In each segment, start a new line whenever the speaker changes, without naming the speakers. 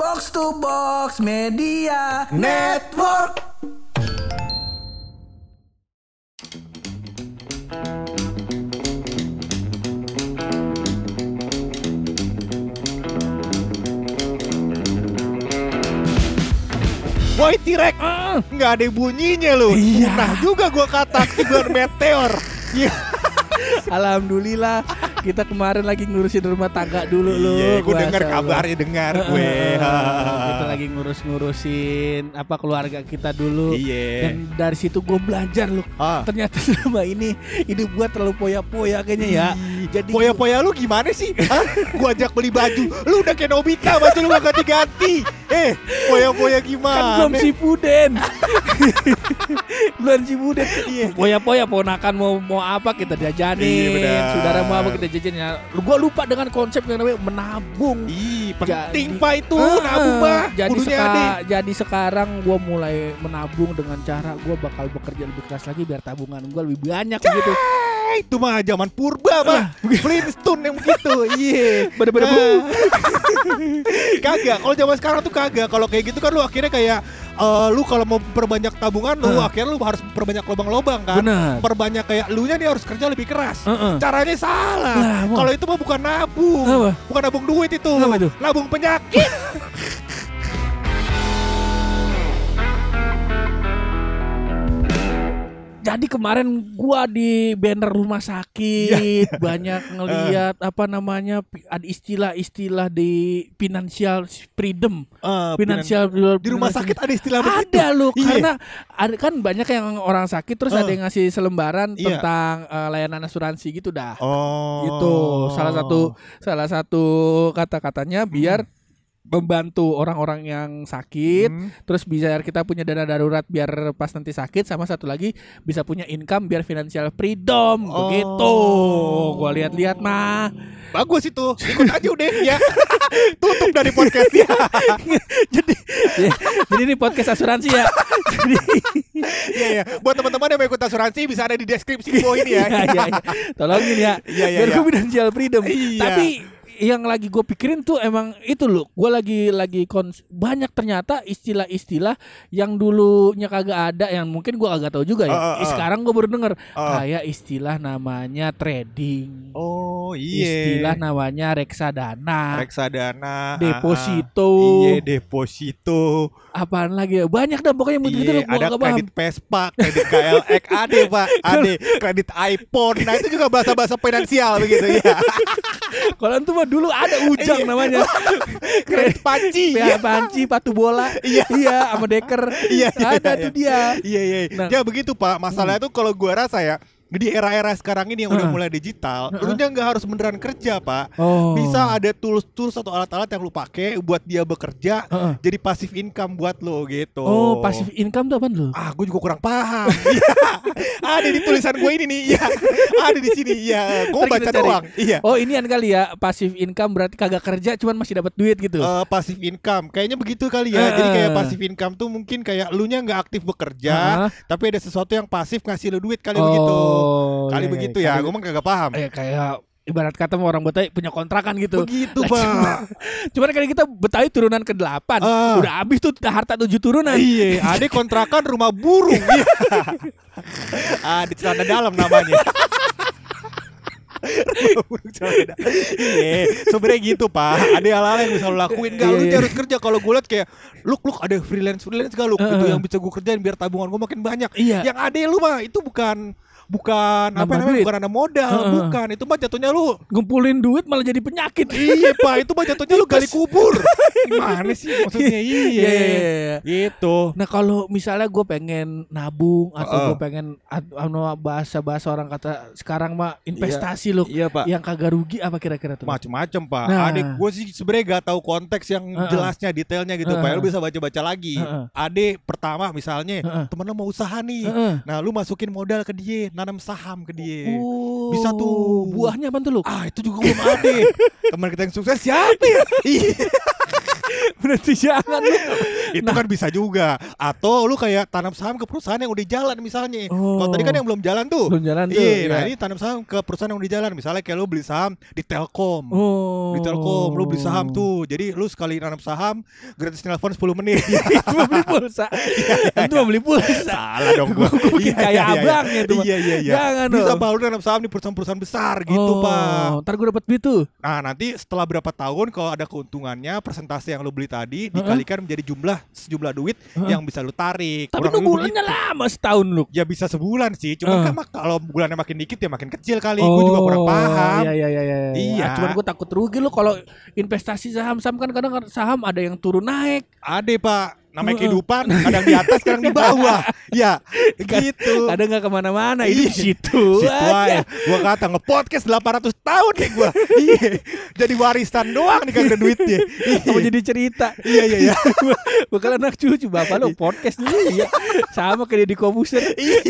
Box to Box Media Network.
Woi T-Rex, nggak ada bunyinya lu.
Iya.
Nah juga gua kata aktivan meteor. Iya.
Alhamdulillah kita kemarin lagi ngurusin rumah tangga dulu lu.
Iya, gue dengar kabarnya dengar gue.
kita lagi ngurus-ngurusin apa keluarga kita dulu.
Iya.
Dan dari situ gue belajar loh.
Ah.
Ternyata selama ini hidup gue terlalu poya-poya kayaknya ya. Jadi
Poya-poya lu gimana sih? Hah? Gua ajak beli baju, lu udah kayak Nobita, baju lu gak ganti-ganti. Eh, poya-poya
kan
gimana?
belum si Puden. belum si Puden.
Iya.
Poya-poya ponakan mau mau apa kita jajanin.
Iya.
Saudara mau apa kita jajanin. Ya, Gue lupa dengan konsep yang namanya menabung.
Ih, penting
Jadi-
pak itu
Ah,
nabung mah.
Jadi, seka- jadi sekarang gue mulai menabung dengan cara gue bakal bekerja lebih keras lagi biar tabungan gue lebih banyak gitu.
Eh, itu mah zaman purba mah. Flintstone yang begitu. Iya.
Bener-bener
Nah. kagak. Kalau zaman sekarang tuh kagak. Kalau kayak gitu kan lu akhirnya kayak eh, lu kalau mau perbanyak tabungan lu akhirnya lu harus perbanyak lubang-lubang kan.
Benar.
Perbanyak kayak lu nya nih harus kerja lebih keras.
Heeh.
Caranya salah.
Lah, mau.
Kalau itu mah bukan nabung.
Apa?
Bukan nabung duit itu.
Apa itu?
Nabung penyakit.
Jadi kemarin gua di banner rumah sakit banyak ngelihat apa namanya ada istilah-istilah di financial freedom,
Eh,
financial
di rumah sakit ada istilah begitu.
ada loh
Iya.
karena ada kan banyak yang orang sakit terus
Eh.
ada yang ngasih selembaran
Iya.
tentang eh, layanan asuransi gitu dah.
Oh.
Gitu. Salah satu salah satu kata-katanya biar membantu orang-orang yang sakit
Hmm.
terus biar kita punya dana darurat biar pas nanti sakit sama satu lagi bisa punya income biar financial freedom
Oh.
begitu gua lihat-lihat mah
Bagus itu. Ikut aja udah ya. Tutup dari podcastnya.
jadi ya, jadi ini podcast asuransi ya jadi
Iya ya. Buat teman-teman yang mau ikut asuransi bisa ada di deskripsi bawah ini ya.
iya, iya, iya. tolongin ya
Iya, iya,
biar gua financial freedom
Iya.
tapi yang lagi gue pikirin tuh emang itu loh gue lagi lagi kons banyak ternyata istilah-istilah yang dulunya kagak ada yang mungkin gue agak tahu juga ya
Ah, ah, ah.
sekarang gue baru denger
Ah.
kayak istilah namanya trading
Oh
istilah
iya.
namanya reksadana
Reksadana.
deposito
Iya deposito.
apaan lagi ya banyak dah pokoknya begitu loh gue
ada
gak paham
kredit Vespa, kredit KLX, ada pak, ada kredit iPhone. Nah itu juga bahasa-bahasa finansial begitu ya.
kalau itu mah dulu ada ujang
Iya.
namanya
Kredit panci.
ya panci patu bola
Iya.
iya sama deker
Iya, iya,
ada tuh dia
Iya iya.
Nah.
Ya begitu pak. Masalahnya tuh kalau gua rasa ya di era-era sekarang ini yang udah
Heeh.
mulai digital,
Heeh.
lu nggak harus beneran kerja pak.
oh
Bisa ada tools-tools atau alat-alat yang lu pakai buat dia bekerja
Heeh.
jadi pasif income buat lo gitu.
Oh, passive income tuh apaan lu?
Ah, gue juga kurang paham. Iya. ada di tulisan gue ini nih. Iya. Ada di sini. Iya. Gue baca doang. Iya.
Oh, ini kan kali ya, passive income berarti kagak kerja cuman masih dapat duit gitu.
Eh, passive income kayaknya begitu kali ya. Jadi kayak passive income tuh mungkin kayak lu nya nggak aktif bekerja,
Heeh.
tapi ada sesuatu yang pasif ngasih lu duit kali
oh,
begitu. Kali
iya,
begitu
iya.
ya. Gue mah kagak paham.
Eh kayak ibarat kata orang Betawi punya kontrakan gitu.
Begitu, Pak.
cuma- Cuman kali kita Betawi turunan ke delapan,
Ah.
udah habis tuh harta tujuh turunan.
Iya, ada kontrakan rumah burung. Iya. ah, di celana dalam namanya. Iya, sebenarnya gitu pak. Ada hal-hal yang bisa lo lakuin. Gak, lu
Iya.
harus kerja. Kalau gue liat kayak, look, look, ada freelance freelance gak lu? Itu
Heeh.
yang bisa gue kerjain biar tabungan gue makin banyak.
Iya.
Yang ada lu mah itu bukan bukan apa
Nambah
namanya
duit.
bukan ada modal,
Heeh.
bukan. Itu mah jatuhnya lu
Ngumpulin duit malah jadi penyakit.
Iya pak, itu mah jatuhnya lu gali kubur. Gimana sih maksudnya?
Iya,
Iya,
iya, iya.
gitu.
Nah kalau misalnya gue pengen nabung atau
Heeh.
gue pengen anu bahasa bahasa orang kata sekarang mah investasi loh,
Iya pak.
yang kagak rugi apa kira-kira tuh?
Macem-macem pak.
Nah.
Adik gue sih sebenarnya gak tahu konteks yang
Heeh.
jelasnya, detailnya gitu.
Heeh.
Pak, lu bisa baca-baca lagi.
Heeh.
Adik pertama misalnya
Heeh.
temen lu mau usaha nih.
Heeh.
Nah lu masukin modal ke dia, nanam saham ke dia.
Oh,
Bisa tuh.
Buahnya apa tuh lu?
Ah itu juga belum ada. Teman kita yang sukses siapa ya? Iya.
Berarti jangan lu.
itu kan bisa juga. Atau lu kayak tanam saham ke perusahaan yang udah jalan misalnya. Kalau tadi kan yang belum jalan tuh.
belum jalan tuh.
Iya, nah
ya.
ini tanam saham ke perusahaan yang udah jalan. Misalnya kayak lu beli saham di Telkom.
Oh.
Di Telkom lu beli saham tuh. Jadi lu sekali nanam saham gratis telepon 10 menit.
mau beli pulsa. Itu mau beli pulsa.
Salah dong gua.
Bikin kayak abangnya tuh, Pak.
Iya iya iya.
Jangan
Bisa lu nanam saham di perusahaan-perusahaan besar gitu,
oh,
Pak.
Ntar gue dapat duit tuh.
Nah nanti setelah berapa tahun kalau ada keuntungannya persentase yang lu beli tadi dikalikan menjadi jumlah sejumlah duit yang bisa lu tarik.
Tapi
Kurang
lu bulannya lama setahun lu.
Ya bisa sebulan sih, cuman
Eh.
kan kalau bulannya makin dikit ya makin kecil kali. Gue juga kurang paham.
Iya iya iya iya.
Iya.
Ah, cuman gue takut rugi lu kalau investasi saham-saham kan kadang saham ada yang turun naik.
Ada pak, namanya kehidupan kadang di atas kadang di bawah. ya gitu.
Kadang nggak ke mana-mana. Ini
Iya.
di situ.
Situ
aja.
Gua kata nge-podcast 800 tahun nih gua. Iya. Jadi warisan doang nih kagak ada duitnya.
Kamu jadi cerita.
Iya iya iya.
Bakal anak cucu bapak lo podcast dulu ya. Sama kayak di Kobuser. Iya.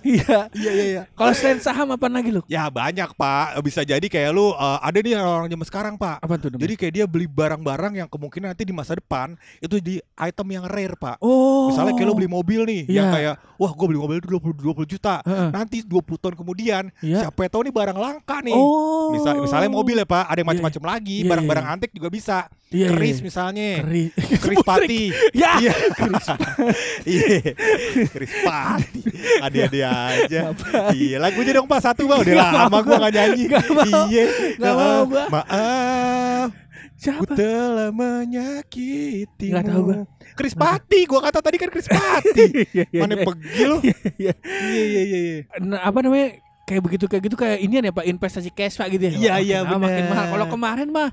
Iya iya iya.
Kalau selain saham apa lagi lu?
Ya banyak pak, bisa jadi kayak lu uh, ada nih orang zaman sekarang pak.
Apa tuh? namanya?
Jadi kayak dia beli barang-barang yang kemungkinan nanti di masa depan itu di item yang rare pak.
oh.
Misalnya kayak lu beli mobil nih, yang
Iya.
kayak wah gue beli mobil itu 20, 20 juta.
Heeh.
Nanti 20 tahun kemudian
Iya.
siapa yang tahu nih barang langka nih.
Oh.
Misal, misalnya mobil ya pak, ada yang
Iya,
macam-macam lagi,
Iya,
barang-barang
iya.
antik juga bisa.
Iya, iya,
Keris
iya.
misalnya.
Keris.
Keris Pati.
Ya.
Iya. Iya. Keris Pati. Adi-adi aja. Iya, lagunya dong Pak satu Pak. Udah
Nggak
lama gua
gua.
gak nyanyi. Iya.
Nggak mau gua.
Maaf, ku
Siapa?
telah menyakitimu.
Nggak tahu gua.
Keris Pati, gua kata tadi kan Keris Pati.
Iya, iya,
Mana
iya.
pergi lu?
Iya.
Iya iya.
Nah, apa namanya? Kayak begitu kayak gitu kayak ini ya Pak investasi cash Pak gitu ya.
Iya, iya,
lama makin mahal. Kalau kemarin mah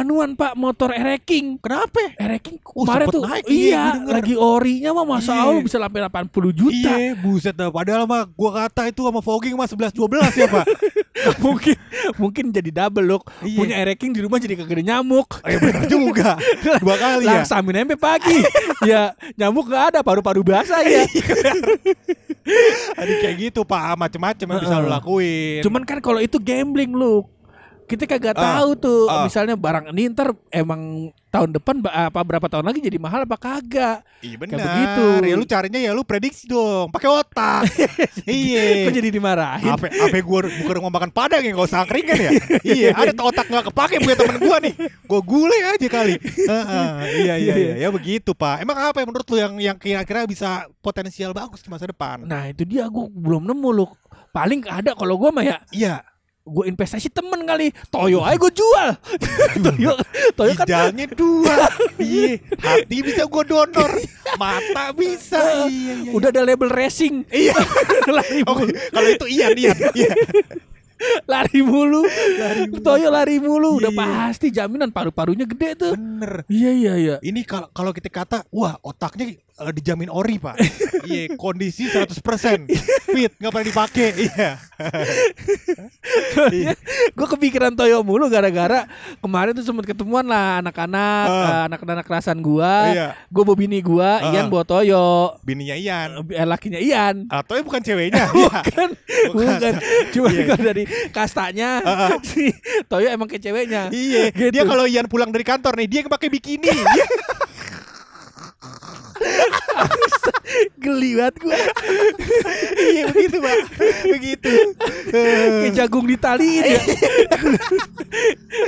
anuan Pak motor Ereking.
Kenapa?
Ereking
Oh,
kemarin tuh
naik, iya,
iya,
denger.
lagi orinya mah masa
Iya.
Allah bisa sampai 80 juta.
Iya, buset dah. Padahal mah gua kata itu sama fogging mah 11 12 ya, Pak.
mungkin mungkin jadi double look.
Iya.
Punya Ereking di rumah jadi kagak nyamuk.
Oh, ya benar juga. Dua kali ya.
Langsung sampai pagi. ya nyamuk gak ada, paru-paru basah ya.
Ada kayak gitu, Pak. Macem-macem yang bisa lu lakuin.
Cuman kan kalau itu gambling lu. Kita kagak
Ah,
tahu tuh
ah.
misalnya barang ini ntar emang tahun depan apa berapa tahun lagi jadi mahal apa kagak.
Iya
Kayak
benar.
begitu.
Ya lu carinya ya lu prediksi dong, pakai otak. iya.
Kok jadi dimarahin?
Apa apa gua bukan ngomong makan padang ya enggak usah angkringan ya. iya, ada tuh otak nggak kepake punya temen gua nih. Gua gulai aja kali. Heeh, iya iya iya, ya begitu, Pak. Emang apa yang menurut lu yang yang kira-kira bisa potensial bagus di masa depan?
Nah itu dia gue belum nemu lu. Paling ada kalau gue mah ya
Iya.
Gue investasi temen kali Toyo aja gue jual Toyo Toyo kan
Ginjalnya dua. Iya, hati bisa gua donor, mata bisa. Iya, iya.
udah ada label racing
Iya.
lari
Oke,
mulu
kalau itu iya iya. Iya.
lari mulu Toyo lari mulu udah
iya.
pasti jaminan paru-parunya gede tuh
Bener.
iya iya iya
Ini kalau kalau kita kata, wah otaknya eh, dijamin ori pak. Iya, kondisi 100% fit, nggak pernah dipakai. Iya. Iya.
gue kepikiran Toyo mulu gara-gara kemarin tuh sempet ketemuan lah anak-anak
Ah.
eh, anak-anak kerasan gua
Iya.
gue bawa bini gua
Ah.
Ian bawa Toyo
Bininya Ian.
eh, lakinya Ian
Atau bukan ceweknya. Iya.
bukan bukan cuma
Iya.
kalau dari kastanya
Ah, ah.
si Toyo emang kayak ceweknya
Iya,
Gitu.
dia kalau Ian pulang dari kantor nih, dia pakai bikini.
Geli banget gue
Iya begitu pak, begitu.
kayak jagung ditaliin ya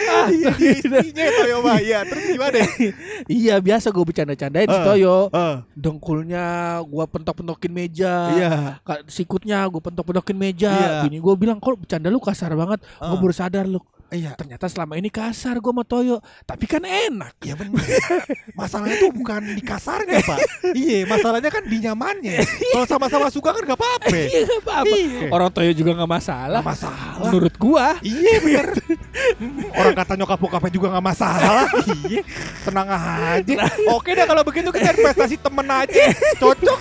ah,
Iya, dia istrinya Toyo Pak. Iya, terus gimana?
iya biasa gue bercanda-candain si
Ah.
Toyo
Ah,
dengkulnya gue pentok-pentokin meja
Iya.
Ka- sikutnya gue pentok-pentokin meja bini gue bilang kok bercanda lu kasar banget gue
Ah.
baru sadar lu
Iya.
ternyata selama ini kasar gue sama Toyo tapi kan enak
Iya benar. Masalahnya tuh bukan di kasarnya pak. iya, masalahnya kan di nyamannya. Kalau sama-sama suka kan gak apa-apa.
iya gak apa-apa
Iya.
orang Toyo juga nggak masalah
Gak masalah.
menurut gua
Iya bener. Hmm, Orang kata nyokap bokapnya juga gak masalah. iya. Tenang aja. Oke dah kalau begitu kita investasi temen aja. Cocok.